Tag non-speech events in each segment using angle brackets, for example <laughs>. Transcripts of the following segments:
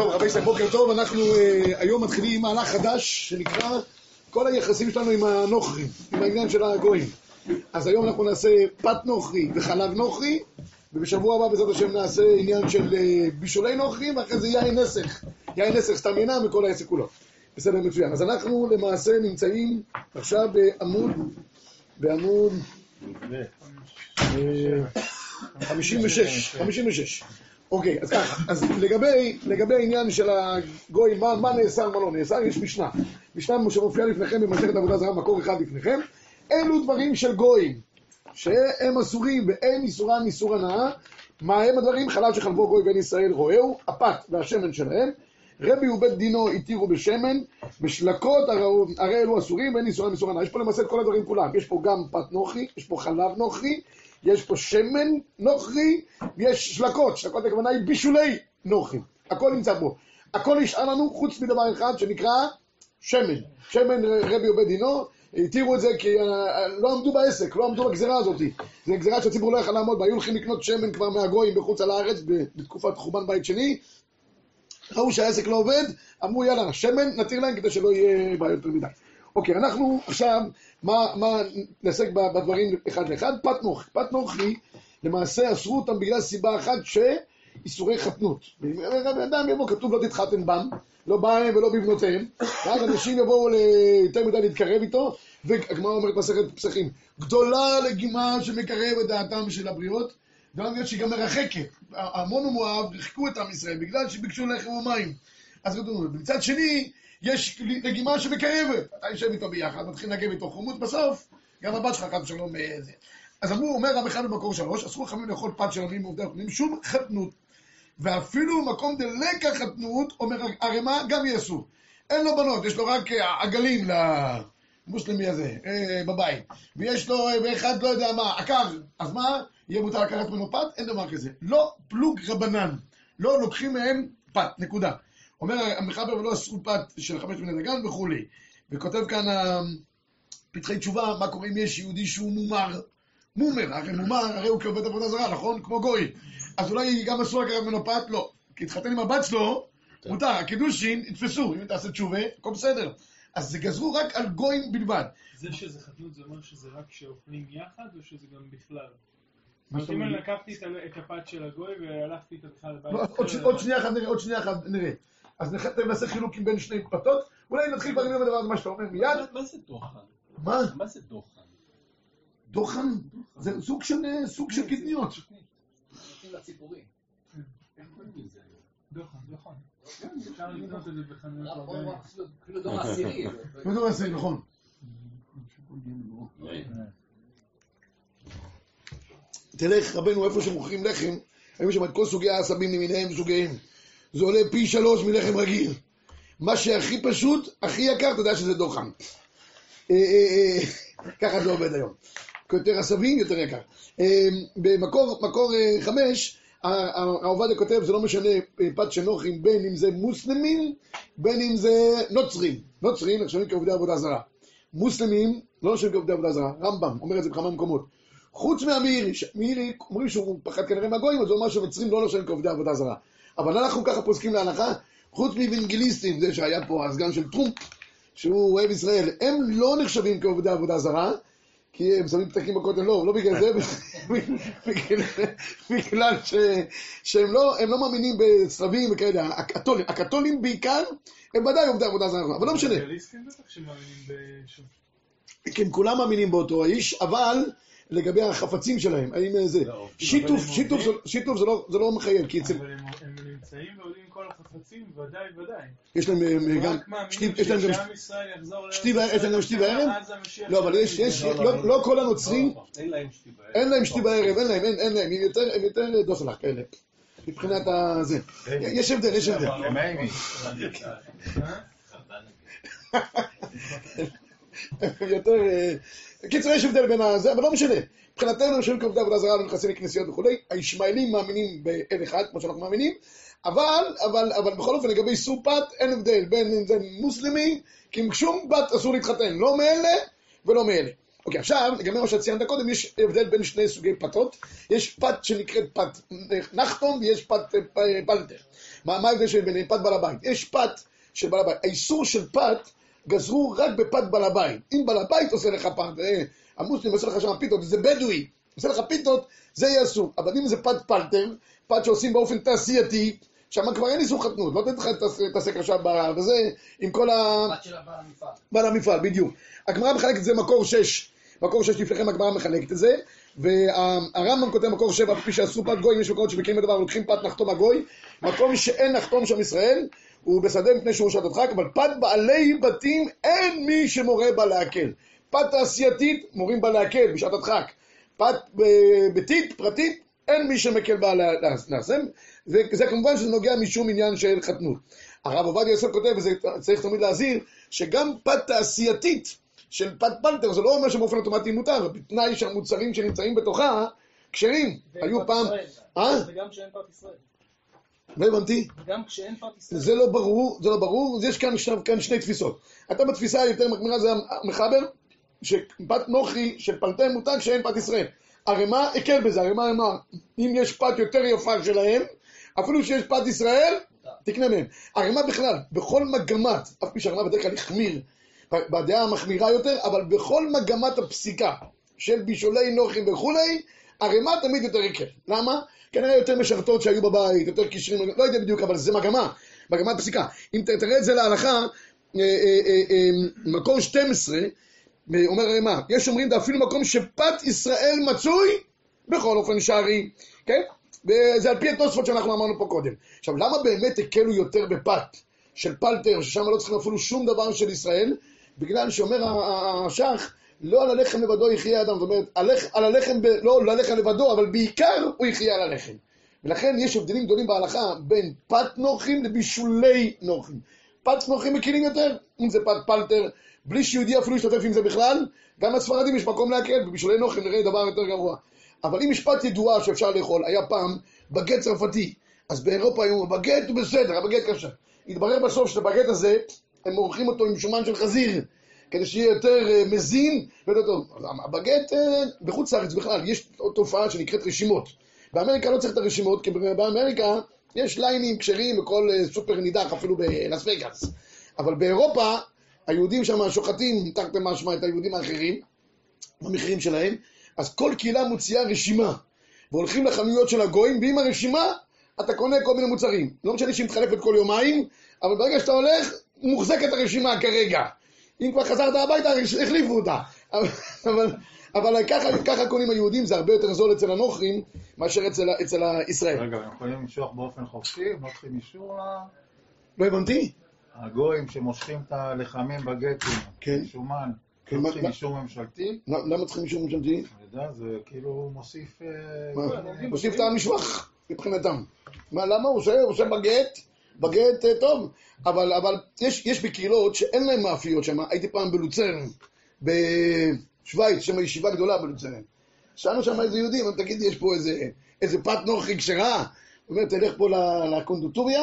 טוב, רבי ישראל, בוקר טוב, אנחנו אה, היום מתחילים מהלך חדש שנקרא כל היחסים שלנו עם הנוכרים, עם העניין של הגויים. אז היום אנחנו נעשה פת נוכרי וחלב נוכרי, ובשבוע הבא בעזרת השם נעשה עניין של אה, בישולי נוכרים, ואחרי זה יין נסך. יין נסך סתם ינם וכל העסק כולו. בסדר, מצוין. אז אנחנו למעשה נמצאים עכשיו בעמוד, בעמוד... אה, 56, 56. אוקיי, אז ככה, אז לגבי, לגבי העניין של הגויים, מה, מה נאסר, מה לא נאסר, יש משנה. משנה שמופיעה לפניכם במסכת עבודה זרה, מקור אחד לפניכם. אלו דברים של גויים, שהם אסורים ואין איסורם איסור הנאה. מה הם הדברים? חלב שחלבו גוי בן ישראל רועהו, הפת והשמן שלהם. רבי ובית דינו התירו בשמן, בשלקות הרי אלו אסורים ואין איסורם איסור הנאה. יש פה למעשה את כל הדברים כולם. יש פה גם פת נוכרי, יש פה חלב נוכרי, יש פה שמן נוכרי, ויש שלקות, שלקות הכוונה היא בישולי נוכרים. הכל נמצא פה. הכל נשאר לנו חוץ מדבר אחד שנקרא שמן. שמן רבי עובד דינו, התירו את זה כי לא עמדו בעסק, לא עמדו בגזירה הזאת. זו גזירה שהציבור לא יכל לעמוד בה, היו הולכים לקנות שמן כבר מהגויים בחוץ על הארץ בתקופת חורבן בית שני. ראו שהעסק לא עובד, אמרו יאללה, שמן נתיר להם כדי שלא יהיה בעיות יותר מדי. אוקיי, אנחנו עכשיו, מה, מה נעסק בדברים אחד לאחד? פת נוכרי. פת נוכרי, למעשה אסרו אותם בגלל סיבה אחת שאיסורי חתנות. אדם יבוא, כתוב לא תתחתן בם, לא בהם ולא בבנותיהם, ואז אנשים יבואו יותר מדי להתקרב איתו, והגמרא אומרת מסכת פסחים, גדולה לגימה שמקרב את דעתם של הבריות, גם בגלל שהיא גם מרחקת. המון ומואב ריחקו את עם ישראל בגלל שביקשו לחם ומים. אז כתוב, מצד שני, יש לגימה שמקרבת. אתה יושב איתו ביחד, מתחיל לנגב איתו חומות, בסוף גם הבת שלך חד ושלום זה. אז אמרו, אומר רב אחד במקור שלוש, אסור חכמים לאכול פת של אבים ועובדי אוכלים, שום חתנות. ואפילו מקום דלקה חתנות, אומר ערימה, גם יהיה אסור. אין לו בנות, יש לו רק עגלים למוסלמי הזה, אה, בבית. ויש לו, ואחד לא יודע מה, עקר. אז מה? יהיה מותר לקחת ממנו פת? אין דבר כזה. לא פלוג רבנן. לא לוקחים מהם פת, נקודה. אומר המחבר ולא אסרו פת של חמש בני דגן וכולי. וכותב כאן פתחי תשובה, מה קורה אם יש יהודי שהוא מומר? מומר, הרי מומר, הרי הוא כעובד עבודה זרה, נכון? כמו גוי. אז אולי גם אסור לקחת ממנו פת? לא. כי התחתן עם הבת שלו, מותר, הקידושין, יתפסו, אם תעשה תשובה, הכל בסדר. אז זה גזרו רק על גויים בלבד. זה שזה חתנות זה אומר שזה רק כשאוכלים יחד, או שזה גם בכלל? זאת אומרת, אם אני לקחתי את הפת של הגוי והלכתי איתה בכלל לבית... עוד שנייה אחת נראה, עוד שנייה אחת נראה. אז נעשה חילוקים בין שני פתות, אולי נתחיל כבר עם הדבר הזה, מה שאתה אומר מיד. מה זה דוחן? מה? מה זה דוחן? דוחן? זה סוג של סוג של קטניות. לציפורים. דוחן, דוחן. אפשר לקנות את זה בחנויות אפילו דור עשירי. <laughs> לא דור עשירי, נכון. תלך רבנו איפה שמוכרים לחם, היו שם את כל סוגי העשבים למיניהם וסוגיהם. זה עולה פי שלוש מלחם רגיל. מה שהכי פשוט, הכי יקר, אתה יודע שזה דוחן. ככה זה עובד היום. יותר עשבים, יותר יקר. במקור מקור חמש, העובדיה כותב, זה לא משנה פת שנוחים, בין אם זה מוסלמים, בין אם זה נוצרים. נוצרים נחשבים כעובדי עבודה זרה. מוסלמים לא נחשבים כעובדי עבודה זרה. רמב"ם אומר את זה בכמה מקומות. חוץ מהמאירי, מאירי אומרים שהוא פחד כנראה מהגויים, אז הוא אמר שנוצרים לא נחשבים כעובדי עבודה זרה. אבל אנחנו ככה פוסקים להלכה, חוץ מאבנגליסטים, זה שהיה פה הסגן של טרומפ, שהוא אוהב ישראל, הם לא נחשבים כעובדי עבודה זרה, כי הם שמים פתקים בכותל, לא, לא בגלל זה, <laughs> בגלל שהם לא, לא מאמינים בצלבים וכאלה, הקתולים, הקתולים בעיקר, הם ודאי עובדי עבודה זרה, אבל לא משנה. בשום. כן, כולם מאמינים באותו האיש, אבל לגבי החפצים שלהם, האם זה, שיתוף, שיתוף, שיתוף זה לא, לא מחייב, כי אצל, אבל הם הם נמצאים ויודעים כל החפצים, ודאי, ודאי. יש להם אה, גם, רק מאמינים שתי- יש להם גם, שעם ישראל יחזור לארץ שתי בערב, יש להם גם שתי בערב? לא, אבל יש, יש, לא לא כל הנוצרים, אין להם שתי בערב. אין להם שתי בערב, אין להם, אין להם, הם יותר, יותר דוסלח כאלה, מבחינת הזה. יש הבדל, יש הבדל. <laughs> יותר... אה, קיצור, יש הבדל בין הזה, אבל לא משנה. מבחינתנו, הם שומעים כעובדי עבודה זרה, לא נכנסים לכנסיות וכולי. הישמעאלים מאמינים באל אחד, כמו שאנחנו מאמינים, אבל, אבל, אבל בכל אופן, לגבי איסור פת, אין הבדל בין אם זה מוסלמי, כי עם שום בת אסור להתחתן, לא מאלה ולא מאלה. אוקיי, עכשיו, לגבי מה שציינת קודם, יש הבדל בין שני סוגי פתות. יש פת שנקראת פת נחתום ויש פת אה, פלטר. מה מה ההבדל שבין ביניהם? פת בעל הבית. יש פת של בעל הבית. האיסור של פת גזרו רק בפת בעל הבית. אם בעל הבית עושה לך פת, אה, המוסלמים עושה לך שם פיתות, זה בדואי, עושה לך פיתות, זה יהיה אסור. אבל אם זה פת פלטר, פת שעושים באופן תעשייתי, שם כבר אין איסור חתנות, לא לך להתעסק עכשיו בזה, עם כל ה... בת של הבעל המפעל. בעל המפעל, בדיוק. הגמרא מחלקת את זה מקור 6. מקור 6 לפניכם הגמרא מחלקת את זה, והרמב"ם כותב מקור 7, כפי שעשו פת גוי, אם יש מקומות שמכירים בדבר, לוקחים פת נחתום הגוי, מקום שאין נחתום שם ישראל, הוא בשדה מפני שהוא שעת הדחק, אבל פת בעלי בתים אין מי שמורה בה להקל. פת תעשייתית, מורים בה להקל בשעת הדחק. פת אה, ביתית, פרטית, אין מי שמקל בה לה- לעשם, וזה כמובן שזה נוגע משום עניין של חתנות. הרב עובדיה יוסף כותב, וזה צריך תמיד להזהיר, שגם פת תעשייתית של פת פלטר, זה לא אומר שבאופן אוטומטי מותר, בתנאי שהמוצרים שנמצאים בתוכה כשרים. היו פעם... אה? וגם כשאין פת ישראל. לא הבנתי. וגם כשאין פת ישראל. זה לא ברור, זה לא ברור, אז יש כאן, כאן שני תפיסות. אתה בתפיסה היותר מחמירה זה המחבר, שפת נוחי של פלטי מותג שאין פת ישראל. הרי מה הקל בזה? הרי מה אמר? אם יש פת יותר יפה שלהם, אפילו שיש פת ישראל, תקנה מהם. הרי מה בכלל? בכל מגמת, אף פי שהרמה בדרך כלל החמיר, בדעה המחמירה יותר, אבל בכל מגמת הפסיקה של בישולי נוחים וכולי, ערימה תמיד יותר יקר. למה? כנראה יותר משרתות שהיו בבית, יותר קשרים, לא יודע בדיוק, אבל זה מגמה, מגמת פסיקה. אם תראה את זה להלכה, אה, אה, אה, מקור 12, אה, אומר הרי מה, יש אומרים אפילו מקום שפת ישראל מצוי, בכל אופן שערי, כן? וזה על פי התוספות שאנחנו אמרנו פה קודם. עכשיו, למה באמת הקלו יותר בפת של פלטר, ששם לא צריכים אפילו שום דבר של ישראל? בגלל שאומר ה- ה- השח, לא על הלחם לבדו יחיה אדם, זאת אומרת, על הלחם, לא על הלחם לבדו, אבל בעיקר הוא יחיה על הלחם. ולכן יש הבדלים גדולים בהלכה בין פת נוחים לבישולי נוחים. פת נוחים מקילים יותר, אם זה פת פלטר, בלי שיהודי אפילו ישתתף עם זה בכלל, גם לספרדים יש מקום להקל, בבישולי נוחים נראה דבר יותר גרוע. אבל אם יש פת ידועה שאפשר לאכול, היה פעם בגט צרפתי, אז באירופה היו, בגט הוא בסדר, הבגט קשה. התברר בסוף שבגט הזה, הם עורכים אותו עם שומן של חזיר, כדי שיהיה יותר אה, מזין ויותר טוב. הבגט, אה, בחוץ לארץ בכלל, יש תופעה שנקראת רשימות. באמריקה לא צריך את הרשימות, כי באמריקה יש ליינים כשרים בכל אה, סופר נידח, אפילו בלאס וגאס. אבל באירופה, היהודים שם שוחטים, תחת משמע, את היהודים האחרים, במחירים שלהם, אז כל קהילה מוציאה רשימה, והולכים לחנויות של הגויים, ועם הרשימה אתה קונה כל מיני מוצרים. לא משנה שהיא מתחלפת כל יומיים, אבל ברגע שאתה הולך, מוחזקת הרשימה כרגע. אם כבר חזרת הביתה, החליפו אותה. אבל, אבל, אבל ככה, ככה קונים היהודים, זה הרבה יותר זול אצל הנוכרים מאשר אצל, אצל הישראל. רגע, הם יכולים למשוך באופן חופשי? הם לא צריכים אישור ל... לא הבנתי? הגויים שמושכים את הלחמים בגטים, כן. שומן, צריכים אישור ממשלתי? למה למה צריכים אישור ממשלתי? אני יודע, זה כאילו מוסיף... אה, מוסיף טעם משבח מבחינתם. מה, למה הוא עושה? הוא עושה בגט, בגט אה, טוב. אבל, אבל יש, יש בקהילות שאין להם מאפיות שם. הייתי פעם בלוצרן, בשוויץ, שם ישיבה גדולה בלוצרן. שאלנו שם איזה יהודים, תגידי, יש פה איזה, פת נוחי כשרה? הוא אומר, תלך פה לקונדוטוריה,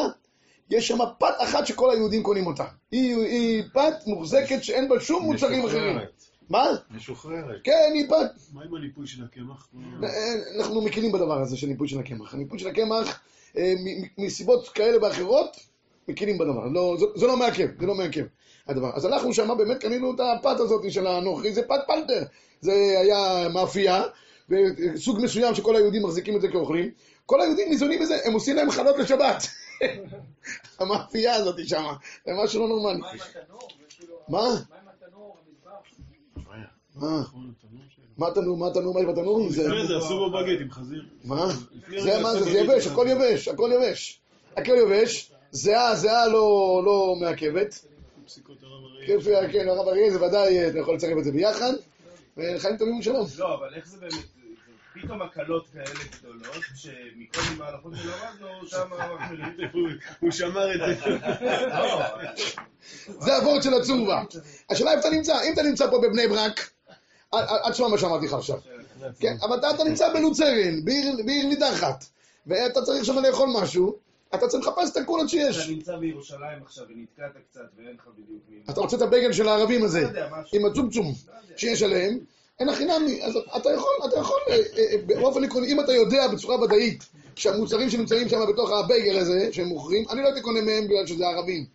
יש שם פת אחת שכל היהודים קונים אותה. היא, היא פת מוחזקת שאין בה שום מוצרים אחרים. משוחררת. מה? משוחררת. כן, היא פת מה עם הניפוי של הקמח? אה, אנחנו מכירים בדבר הזה של ניפוי של הקמח. הניפוי של הקמח, אה, מ- מ- מסיבות כאלה ואחרות, מכירים בדבר. לא, זה, זה לא מעכב, זה לא מעכב הדבר. אז אנחנו שמה באמת קנינו את הפת הזאת של הנוכרי, זה פת פלטר. זה היה מאפייה, וסוג מסוים שכל היהודים מחזיקים את זה כאוכלים. כל היהודים ניזונים בזה, הם עושים להם חלות לשבת. <laughs> המאפייה הזאת שמה, זה משהו לא נורמלי. מה עם התנור? וכאילו- מה? מה עם התנור? מה? מה תנור, מה תנור, מה יש בתנור? זה- לפני זה עשו בבגט עם חזיר. מה? זה מה זה? זה בגט יבש, הכל. יבש, הכל יבש. הכל יבש, זיעה, זיעה לא לא מעכבת. פסיקות הרב הראי. כיף, כן, הרב אריה זה ודאי, אתה יכול לצרף את זה ביחד. וחיים טובים ושלום. לא, אבל איך זה באמת, פתאום הקלות כאלה גדולות, שמקודם ההלכות שלמדנו, שם. <laughs> הוא- הוא שמר את זה. לא, זה הוורד של הצורבה. השאלה איפה אתה נמצא, אם אתה נמצא פה בבני ברק, אל- תשמע מה שאמרתי לך עכשיו. כן, אבל אתה- אתה נמצא בלוצרן, בעיר נידחת, ואתה צריך שם לאכול משהו, אתה צריך לחפש את הקולות אתה שיש. נמצא בירושלים עכשיו ונתקעת קצת ואין לך בדיוק מי... אתה רוצה את הבגל של הערבים הזה, לא. עם הצומצום לא. שיש עליהם, אין הכי נמי. אז אתה יכול, אתה יכול, אה, אה, באופן עקרוני, אם אתה יודע בצורה ודאית שהמוצרים שנמצאים שם בתוך הבייגל הזה, שהם מוכרים, אני לא הייתי קונה מהם בגלל שזה ערבים.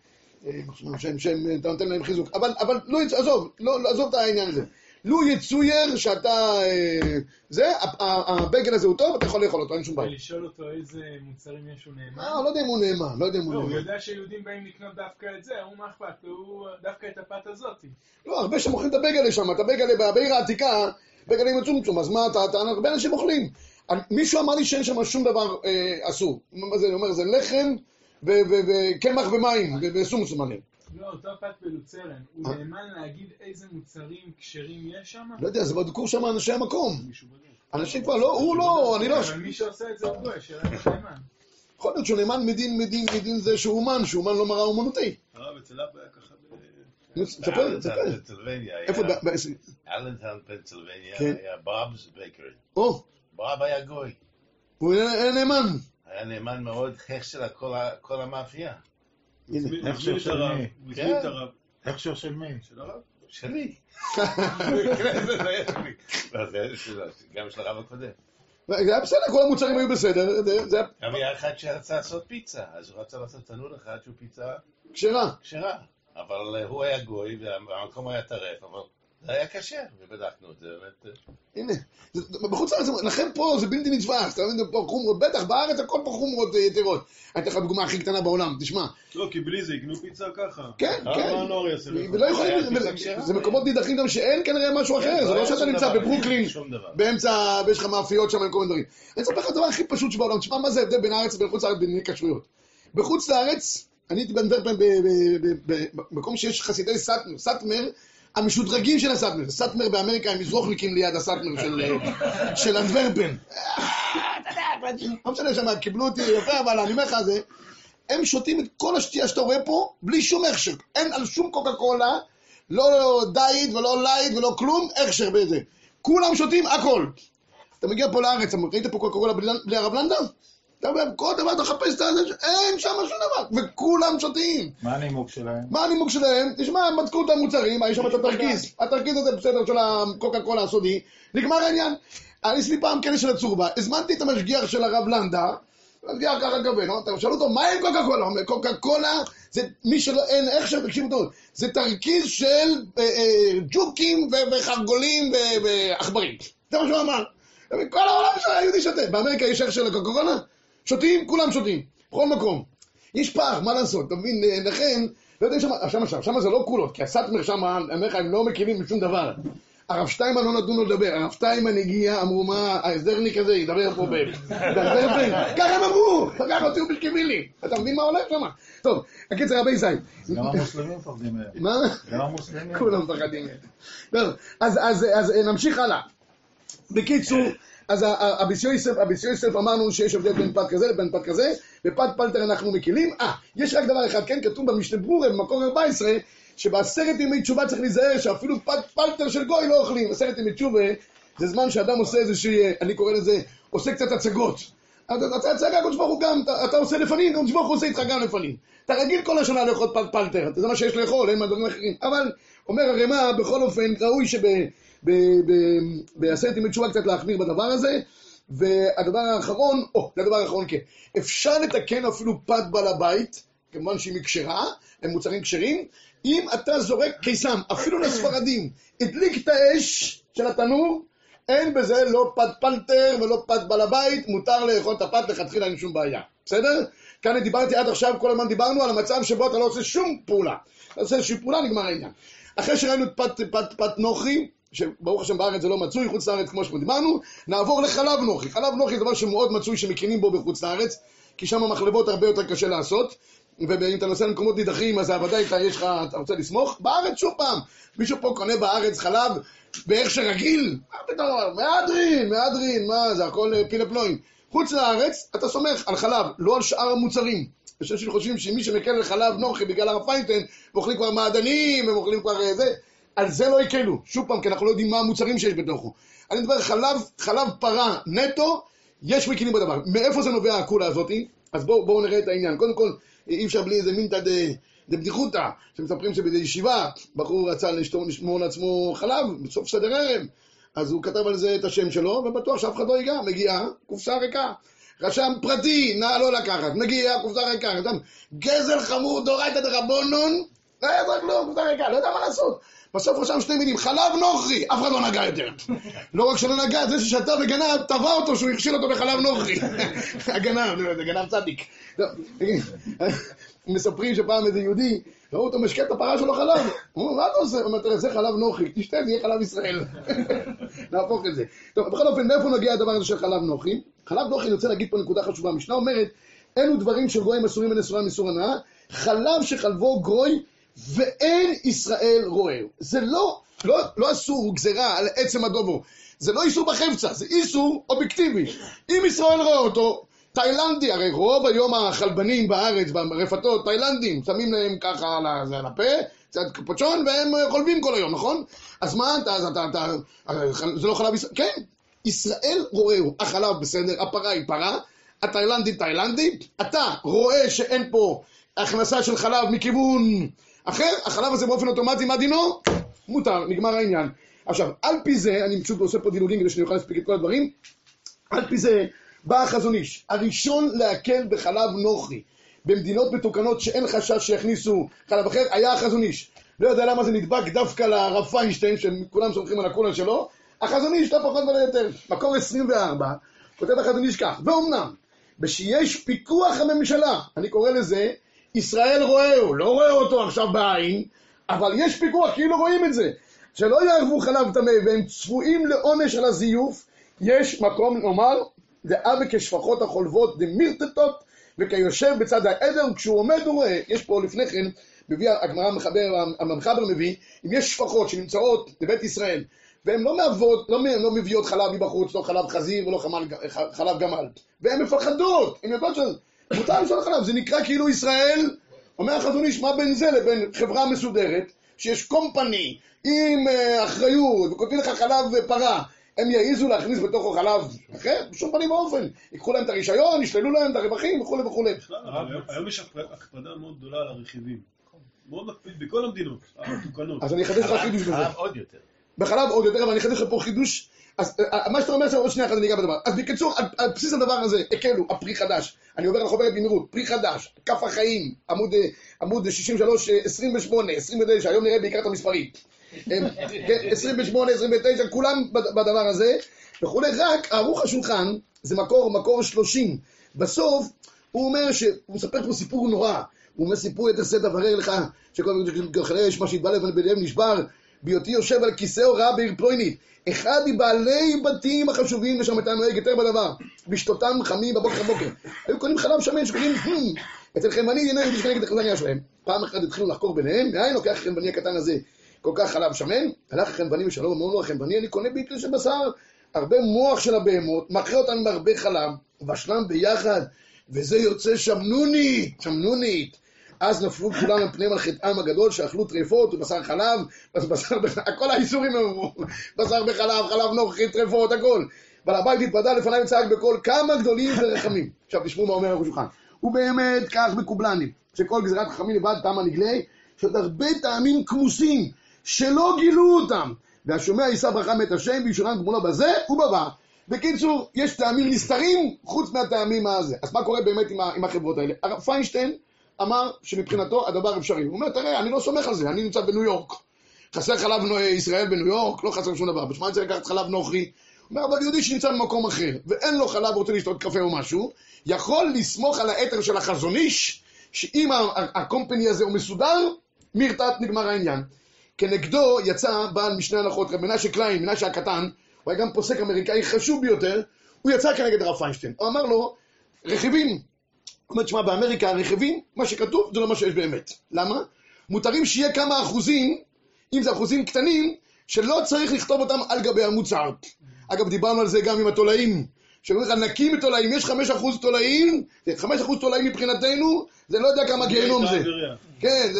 אה, שהם, שהם, אתה נותן להם חיזוק. אבל, אבל לא, עזוב, לא, לא, עזוב את העניין הזה. לו יצויר שאתה, אה, זה, ה- ה- הבייגל הזה הוא טוב, אתה יכול לאכול אותו, אין שום בעיה. ולשאול אותו איזה מוצרים יש הוא נאמן. אה, לא יודע אם הוא נאמן, לא יודע אם הוא לא, הוא נאמן. יודע שיהודים באים לקנות דווקא את זה, הוא מה אכפת, הוא דווקא את הפת הזאתי. לא, הרבה שמוכרים את הבייגלה שם, את הבייגלה בעיר העתיקה, בייגלה מצומצום, אז מה אתה, הרבה אנשים אוכלים. אני- מישהו אמר לי שאין שם שום דבר אה, אסור. מה זה, הוא אומר, זה לחם וקמח ומים וסומסום עליהם. לא, אותו פת בלוצרן, הוא אה? נאמן להגיד איזה מוצרים כשרים יש שם? לא יודע, זה בדקו שם אנשי המקום. אנשים כבר לא, הוא לא, אני לא... אבל מי שעושה את זה הוא גוי, שאלה נאמן. יכול להיות שהוא נאמן מדין, מדין, מדין זה שהוא אומן, שהוא אומן לא מראה אומנותי. הרב אצל אבא היה ככה ב... תספר, תספר. אלנטון, פנסילבניה. היה- איפה, אלנטון, פנסילבניה, כן. היה בובס בייקרי. או, בוב היה גוי. הוא היה נאמן. היה נאמן מאוד, איך של כל המאפייה. הנה. את של מי? הוא הזמין. את הרב. הכשר של מי? של הרב? שלי. לא, זה שלו, גם של הרב הקודם. זה היה בסדר, כל המוצרים היו בסדר, זה- זה היה גם היה אחד שרצה לעשות פיצה, אז הוא רצה לעשות תנור אחד שהוא פיצה כשרה. כשרה. אבל אה, הוא היה גוי, והמקום היה טרף, אבל זה היה כשר, ובדקנו את זה, באמת. אה, הנה, בחוץ לארץ, לכן פה זה בלתי נתפס, אתה מבין, פה חומרות, בטח בארץ הכל פה חומרות אה, יתרות. אני אתן לך דוגמה הכי קטנה בעולם, תשמע. לא, כי בלי זה יקנו פיצה ככה. כן, אה, כן. ולא יכולים. זה מקומות נידחים גם שאין כנראה משהו אחר, כן, זה לא שאתה נמצא בברוקלין. באמצע, ויש לך מאפיות שם עם כל מיני דברים. אני אספר לך את הדבר הכי פשוט שבעולם, תשמע מה זה ההבדל בין הארץ לבין חוץ לארץ בענייני כשרויות. בחוץ לארץ, אני הייתי באנטוורפן במקום שיש חסידי סאטמר, סאטמר, המשודרגים של הסאטמר, סאטמר באמריקה הם מזרוחניקים ליד הסאטמר של, של אנטוורפן. לא משנה שם, קיבלו אותי יפה, אבל אני אומר לך, זה, הם שותים את כל השתייה שאתה רואה פה, בלי שום הכשר. אין על שום קוקה קולה, לא diet ולא light ולא כלום, הכשר בזה. כולם שותים הכל. אתה מגיע פה לארץ, ראית פה קוקה קולה בלי, הרב לנדה? אתה אומר, כל דבר אתה מחפש את הזה, אין שם שום דבר, וכולם שותים. מה הנימוק שלהם? מה הנימוק שלהם? תשמע, הם בדקו את המוצרים, יש שם את התרכיז. התרכיז הזה בסדר של הקוקה קולה הסודי, נגמר העניין. היה לי פעם כנס של הצורבה, הזמנתי את המשגיח של הרב לנדה, המשגיח ככה גוון, שאלו אותו, מה עם קוקה קולה? הוא אומר, קוקה קולה זה מי שלא, אין איך תקשיבו טוב, זה תרכיז של אה, אה, ג'וקים וחרגולים ועכברים. זה מה שהוא אמר. כל העולם היהודי שותה. באמריקה יש איך של הקוקה קולה? שותים, כולם שותים, בכל מקום. יש פער, מה לעשות, אתה מבין? לכן, לא יודע, שמה, שם, שם, שם זה לא קולות, כי הסאטמר שם, אני אומר לך, הם לא מכירים בשום דבר. הרב שטיימן לא נתנו לו לדבר, הרב שטיימן הגיע, אמרו, מה, ההסדרניק הזה ידבר פה ב... ככה הם אמרו, ככה אותי ובשקיבילי. אתה מבין מה הולך שם? טוב, הקיצר, רבי זין. גם המוסלמים מפחדים מהם. מה? גם המוסלמים. כולם מפחדים מהם. טוב, אז אה, נמשיך הלאה. בקיצור, אז ה- ה- הביס יוסף, אמרנו שיש הבדל בין פת כזה לבין פת כזה, בפת פלטר אנחנו מקילים. אה, יש רק דבר אחד, כן, כתוב במשנה ברורה, במקור 14, שבעשרת ימי תשובה צריך להיזהר שאפילו פת פלטר של גוי לא אוכלים. עשרת ימי תשובה זה זמן שאדם עושה איזושהי, אני קורא לזה, עושה קצת הצגות. אתה הצגה, הקדוש ברוך הוא גם, אתה- עושה לפנים, הקדוש ברוך הוא עושה איתך גם לפנים. אתה רגיל כל השנה לאכול פלטר, זה מה שיש לאכול, אין מה דברים אחרים. אבל, אומר הרמ"א, בכל אופן, ראוי שב... בעשרת ימי תשובה קצת להחמיר בדבר הזה. והדבר האחרון, או, זה הדבר האחרון, כן. אפשר לתקן אפילו פת בעל הבית, כמובן שהיא מכשרה, הם מוצרים כשרים, אם אתה זורק קיסם, אפילו לספרדים, הדליק את האש של התנור, אין בזה לא פת פלטר ולא פת בעל הבית, מותר לאכול את הפת לכתחילה, אין שום בעיה. בסדר? כאן דיברתי עד עכשיו, כל הזמן דיברנו על המצב שבו אתה לא עושה שום פעולה. אתה עושה איזושהי פעולה, נגמר העניין. אחרי שראינו את פת, פת, פת נוחי, שברוך השם בארץ זה לא מצוי, חוץ לארץ כמו שדיברנו, נעבור לחלב נוחי. חלב נוחי זה דבר שמאוד מצוי שמקימים בו בחוץ לארץ, כי שם המחלבות הרבה יותר קשה לעשות, ואם אתה נוסע למקומות נידחים, אז ודאי אתה, יש לך, אתה רוצה לסמוך. בארץ, שוב פעם, מישהו פה קונה בארץ חלב באיך שרגיל, מה פתאום, מהדרין, מהדרין, מה זה, הכל אה, פילה פלואים. חוץ לארץ, אתה סומך על חלב, לא על שאר המוצרים. אנשים שחושבים שמי שמקל על חלב נוחי בגלל הרב פיינשטיין, ואוכלים כבר מעדנים, הם אוכלים כבר אה, זה, על זה לא יקלו. שוב פעם, כי אנחנו לא יודעים מה המוצרים שיש בתוכו. אני מדבר חלב, חלב פרה נטו, יש מקילים בדבר. מאיפה זה נובע הקולה הזאתי? אז בואו בוא נראה את העניין. קודם כל, אי אפשר בלי איזה מינטה דה, דה בדיחותא, שמספרים שבאיזה ישיבה, בחור רצה לשמור לעצמו חלב, בסוף סדר ערב. אז הוא כתב על זה את השם שלו, ובטוח שאף אחד לא ייגע, מגיעה קופסה ריקה. רשם פרטי, נא לא לקחת, מגיע, קופסה ריקה, רשם גזל חמור דורייתא דרבנון, לא יעזור כלום, קופסה ריקה, לא יודע מה לעשות. בסוף רשם שתי מילים, חלב נוכרי, אף אחד לא נגע יותר. <laughs> לא רק שלא נגע, זה ששתה וגנב, תבע אותו שהוא הכשיל אותו בחלב נוכרי. <laughs> הגנב, זה גנב צדיק. לא, <laughs> מספרים שפעם איזה יהודי, ראו אותו משקה את הפרה שלו חלב. הוא אומר, מה אתה עושה? הוא אומר, תראה, זה חלב נוכרי, תשתה, זה יהיה חלב ישראל. להפוך את זה. טוב, בכל אופן, מאיפה נגיע הדבר הזה של חלב נוכרי? חלב נוכרי, אני רוצה להגיד פה נקודה חשובה. המשנה אומרת, אלו דברים של גויים אסורים ונסורם מסור הנאה, חלב שחלבו גוי ואין ישראל רועהו. זה לא, לא, לא אסור גזירה על עצם הדובו. זה לא איסור בחפצה, זה איסור אובייקטיבי. אם ישראל רואה אותו, תאילנדי, הרי רוב היום החלבנים בארץ, ברפתות, תאילנדים, שמים להם ככה על, הפה, קצת קפוצ'ון, והם חולבים כל היום, נכון? אז מה, אתה, אז אתה, אתה, זה לא חלב ישראל? כן, ישראל רועהו. החלב בסדר, הפרה היא פרה, התאילנדי תאילנדי, אתה רואה שאין פה הכנסה של חלב מכיוון אחר, החלב הזה באופן אוטומטי, מה דינו? מותר, נגמר העניין. עכשיו, על פי זה, אני פשוט עושה פה דילוגים כדי שאני אוכל להספיק את כל הדברים, על פי זה בא החזון איש, הראשון להקל בחלב נוכרי. במדינות מתוקנות שאין חשש שיכניסו חלב אחר, היה החזון איש. לא יודע למה זה נדבק דווקא לרב פיינשטיין, שכולם סומכים על הקולה שלו, החזון איש לא פחות ולא יותר. מקור 24, כותב החזון איש כך, ואומנם, בשיש פיקוח הממשלה, אני קורא לזה, ישראל רואהו, לא רואה אותו עכשיו בעין, אבל יש פיקוח, כאילו רואים את זה. שלא יערבו חלב טמא והם צפויים לעונש על הזיוף, יש מקום לומר, דאה וכשפחות החולבות דמירטטות, וכיושב בצד העדר, וכשהוא עומד הוא רואה, יש פה לפני כן, מביא הגמרא המחבר, המחבר מביא, אם יש שפחות שנמצאות בבית ישראל, והן לא מהוות, לא, לא מביאות חלב מבחוץ, לא חלב חזיר ולא חמל, חלב גמל, והן מפחדות, הן יודעות שזה, מותר לשאול חלב, זה נקרא כאילו ישראל, אומר החזון איש, מה בין זה לבין חברה מסודרת, שיש קומפני עם אה, אחריות, וכותבים לך חלב פרה, הם יעיזו להכניס בתוכו חלב אחר? בשום פנים ואופן. ייקחו להם את הרישיון, ישללו להם את הרווחים וכולי וכולי. היום- יש הקפדה מאוד גדולה על הרכיבים. מאוד מקפיד בכל המדינות, המתוקנות. אז אני אחדש לך חידוש בזה. חלב עוד יותר. בחלב עוד יותר, אבל אני אחדש לך פה חידוש. אז אה, מה שאתה אומר עכשיו, עוד שנייה אחת אני אגע בדבר. אז בקיצור, על, בסיס הדבר הזה, הקלו, הפרי חדש. אני עובר על החוברת במהירות, פרי חדש, כף החיים, עמוד, אה, עמוד 63, אה, 28, 29, היום נראה בעיקר את המספרים. אה, כן, 28, 29, כולם בד- בדבר הזה, וכולי, רק ערוך השולחן, זה מקור, מקור 30. בסוף, הוא אומר שהוא מספר פה סיפור נורא. הוא אומר סיפור יתר שאת אברר לך, שכל ככל יש מה שהתבלב בלב נשבר, בהיותי יושב על כיסא הוראה בעיר פלוינית. אחד מבעלי בתים החשובים ושם הייתה נוהג יותר בדבר, בשתותם חמים בבוקר בבוקר. היו קונים חלב שמן שקוראים, "הם". אצל חנווני אינו יהודי שכנגד החזניה שלהם. פעם אחת התחילו לחקור ביניהם, מאין לוקח החנווני הקטן הזה כל כך חלב שמן? הלך החנווני ושלום, אמרו לו, החנווני אני קונה ביטל של בשר, הרבה מוח של הבהמות, מכרה אותם עם הרבה חלב, ובשלם ביחד, וזה יוצא שמנונית, שמנונית. אז נפלו כולם פניהם על חטאם הגדול, שאכלו טרפות ובשר חלב, בשר בחלב, כל האיסורים אמרו, בשר בחלב, חלב נוכחי, טרפות, הכל. בעל הבית התוודה לפניי וצעק בקול, כמה גדולים ורחמים. עכשיו תשמעו מה אומר הרב השולחן. ובאמת כך מקובלני, שכל גזירת חכמים לבד תמה נגלה, שעוד הרבה טעמים כמוסים, שלא גילו אותם. והשומע יישא ברכה מאת השם וישורם גמולו בזה ובבא. בקיצור, יש טעמים נסתרים חוץ מהטעמים הזה. אז מה קורה באמת עם, החברות האלה? פיינשטיין אמר שמבחינתו הדבר אפשרי. הוא אומר, תראה, אני לא סומך על זה, אני נמצא בניו יורק. חסר חלב נו- ישראל בניו יורק? לא חסר שום דבר. בשביל מה אני צריך לקחת חלב נוכרי? הוא אומר, אבל יהודי שנמצא במקום אחר, ואין לו חלב ורוצה לשתות קפה או משהו, יכול לסמוך על האתר של החזון איש, שאם הקומפני הזה הוא מסודר, מרתעת נגמר העניין. כנגדו יצא בעל משנה הנחות, רב מנשה קליין, מנשה הקטן, הוא היה גם פוסק אמריקאי חשוב ביותר, הוא יצא כנגד הרב פיינשטיין. הוא אמר לו, רכיבים, אומר, תשמע, באמריקה הרכיבים, מה שכתוב זה לא מה שיש באמת. למה? מותרים שיהיה כמה אחוזים, אם זה אחוזים קטנים, שלא צריך לכתוב אותם על גבי המוצר. אגב, דיברנו על זה גם עם התולעים. שאומרים לך, נקי מתולעים, יש 5% תולעים, 5% תולעים מבחינתנו, זה לא יודע כמה גיהנום זה. כן.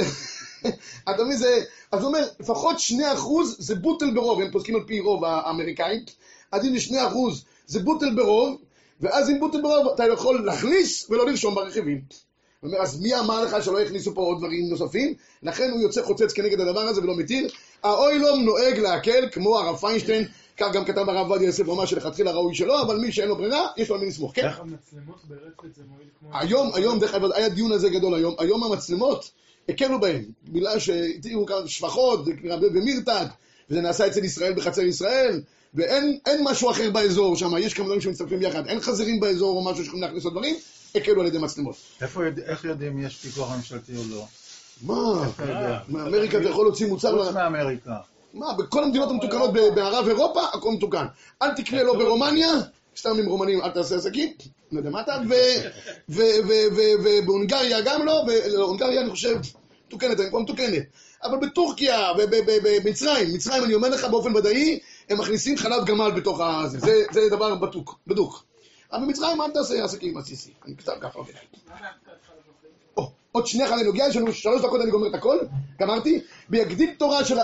<laughs> אתה מבין, זה... אז הוא אומר, לפחות 2% זה בוטל ברוב, הם פוסקים על פי רוב האמריקאים, אז אם זה 2% זה בוטל ברוב, ואז אם בוטל ברוב אתה יכול להכניס ולא לרשום ברכיבים. אומר, אז מי אמר לך שלא הכניסו פה עוד דברים נוספים? לכן הוא יוצא חוצץ כנגד הדבר הזה ולא מתיר. האוילום נוהג להקל כמו הרב פיינשטיין, כך גם כתב הרב עובדיה יוסף, הוא אמר שלכתחילה ראוי שלא, אבל מי שאין לו ברירה, יש לו על מי לסמוך, כן? המצלמות ברפת זה מועיל כמו... היום, היום, דרך אגב, היה דיון על זה גדול היום, היום המצלמות, הקלו בהם, בגלל שתראו כמה שפחות, ומירתת, וזה נעשה אצל ישראל בחצר ישראל, ואין אין משהו אחר באזור שם, יש כמה דברים שמצטרפים יחד, אין חזירים באזור או משהו שיכולים להכניס עוד דברים, הקלו על ידי מצלמות. איך יודעים אם יש פיקוח ממשלתי או לא? מה, יודע. מאמריקה אתה יכול להוציא מוצר, חוץ מאמריקה. מה, בכל המדינות המתוקנות בערב אירופה, הכל מתוקן. אל תקנה לא ברומניה, סתם עם רומנים אל תעשה עסקים, לא יודע מה אתה, ובהונגריה גם לא, והונגריה אני חושב מתוקנת, אני כבר מתוקנת. אבל בטורקיה ובמצרים, מצרים אני אומר לך באופן ודאי, הם מכניסים חלב גמל בתוך הזה, זה, זה דבר בדוק, בדוק. אבל במצרים אל תעשה עסקים עם הסיסי, אני קצת ככה, עוד אחת אני נוגע, יש לנו שלוש דקות אני גומר את הכל, גמרתי. ביגדיל תורה של,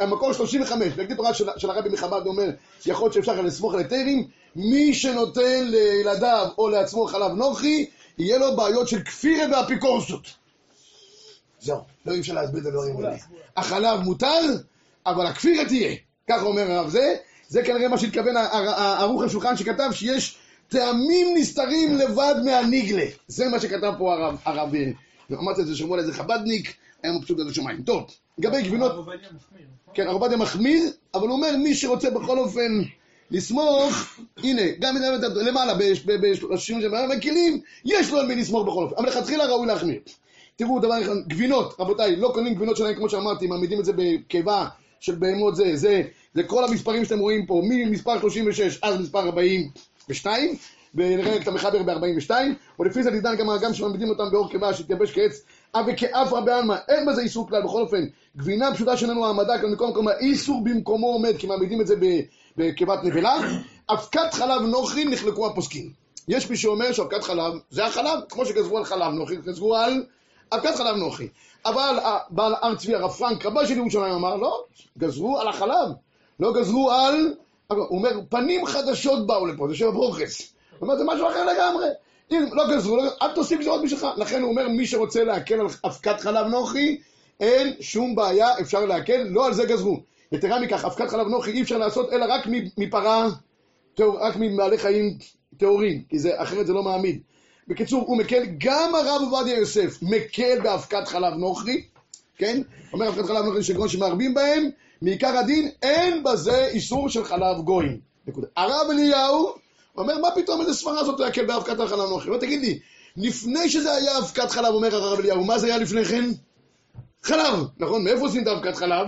המקור 35, ביגדיל תורה של, של הרבי מחב"ד אומר, יכול להיות שאפשר לסמוך על היתרים, מי שנותן לילדיו או לעצמו חלב נוחי, יהיה לו בעיות של כפירה ואפיקורסות. זהו, לא אי אפשר להסביר את הדברים האלה. החלב מותר, אבל הכפירה תהיה. ככה אומר הרב זה, זה כנראה מה שהתכוון ערוך השולחן שכתב שיש טעמים נסתרים לבד מהניגלה. זה מה שכתב פה הרב, הרב, אמרתי את זה שמואל איזה חבדניק, היה מבסוט עד השמיים. טוב, לגבי גבינות, הרב עובדיה מחמיר, נכון? כן, הרב עובדיה מחמיר, אבל הוא אומר, מי שרוצה בכל אופן לסמוך, הנה, גם למעלה, ב-30 כלים, יש לו על מי לסמוך בכל אופן. אבל לכתחילה ראוי להחמיר. תראו, דבר אחד, גבינות, רבותיי, לא קונים גבינות שלהם, כמו שאמרתי, מעמידים את זה בקיבה של בהמות זה, זה, זה כל המספרים שאתם רואים פה, ממספר 36 עד מספר 42, ונראה את המחבר ב-42, ולפי זה ניתן גם גם שמעמידים אותם באור קיבה שהתייבש כעץ, אה וכאפרה בעלמא, אין בזה איסור כלל, בכל אופן, גבינה פשוטה שאיננו העמדה כאן מקום מקום, האיסור במקומו עומד, כי מעמידים את זה בקיבת נבלה, אבקת חלב נוכרי נחלקו הפוסקים. יש מי שאומר שאבקת חלב זה החלב, כמו שגזרו על חלב נוכרי, גזרו על אבקת חלב נוכרי. אבל בעל הר צבי הרב פרנק, רבה של ירושלים אמר, לא, גזרו על החלב, לא גזרו על... הוא אומר, פנים חדשות באו לפה, זה שם הברוכס. הוא אומר, זה משהו אחר לגמרי. אם לא גזרו, לא, אל תוסיף גזרות בשבילך. לכן הוא אומר, מי שרוצה להקל על אבקת חלב נוכרי, אין שום בעיה, אפשר להקל, לא על זה גזרו. יתרה מכך, אבקת חלב נוכרי אי אפשר לעשות אלא רק מפרה, רק מבעלי חיים טהורים, כי זה, אחרת זה לא מעמיד. בקיצור, הוא מקל, גם הרב עובדיה יוסף מקל באבקת חלב נוכרי, כן? אומר אבקת חלב נוכרי של גוי שמערבים בהם, מעיקר הדין, אין בזה איסור של חלב גויים. נקודה. הרב אליהו אומר, מה פתאום איזה סברה זאת להקל באבקת החלב נוכרי? לא תגיד לי, לפני שזה היה אבקת חלב, אומר הרב אליהו, מה זה היה לפני כן? חלב, נכון? מאיפה עושים את האבקת חלב?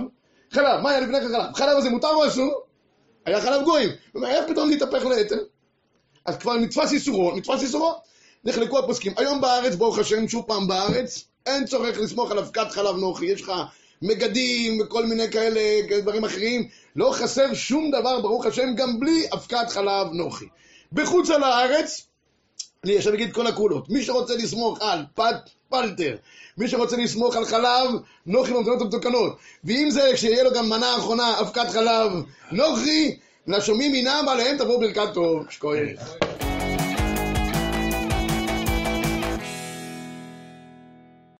חלב, מה היה לפני כן חלב? חלב הזה מותר או אסור? היה חלב גויים. הוא אומר, איך פתאום להתהפך ליתר? אז כבר נתפס איסורו, נתפס איסורו, נחלקו הפוסקים. היום בארץ, ברוך השם, שוב פעם בארץ, אין צורך לסמוך על אבקת חלב נוחי. יש לך מגדים וכל מיני כאלה, כאלה דברים אחרים. לא חסר שום דבר, ברוך השם, גם בלי אבקת חלב נוחי. בחוץ על הארץ, אני עכשיו אגיד כל הקולות. מי שרוצה לסמוך על פת פלטר, מי שרוצה לסמוך על חלב, נוחי במתנות המתוקנות. ואם זה, כשיהיה לו גם מנה אחרונה, אבקת חלב נוחי, לשומעים מנם עליהם תבואו ברכת טוב. שקוייך.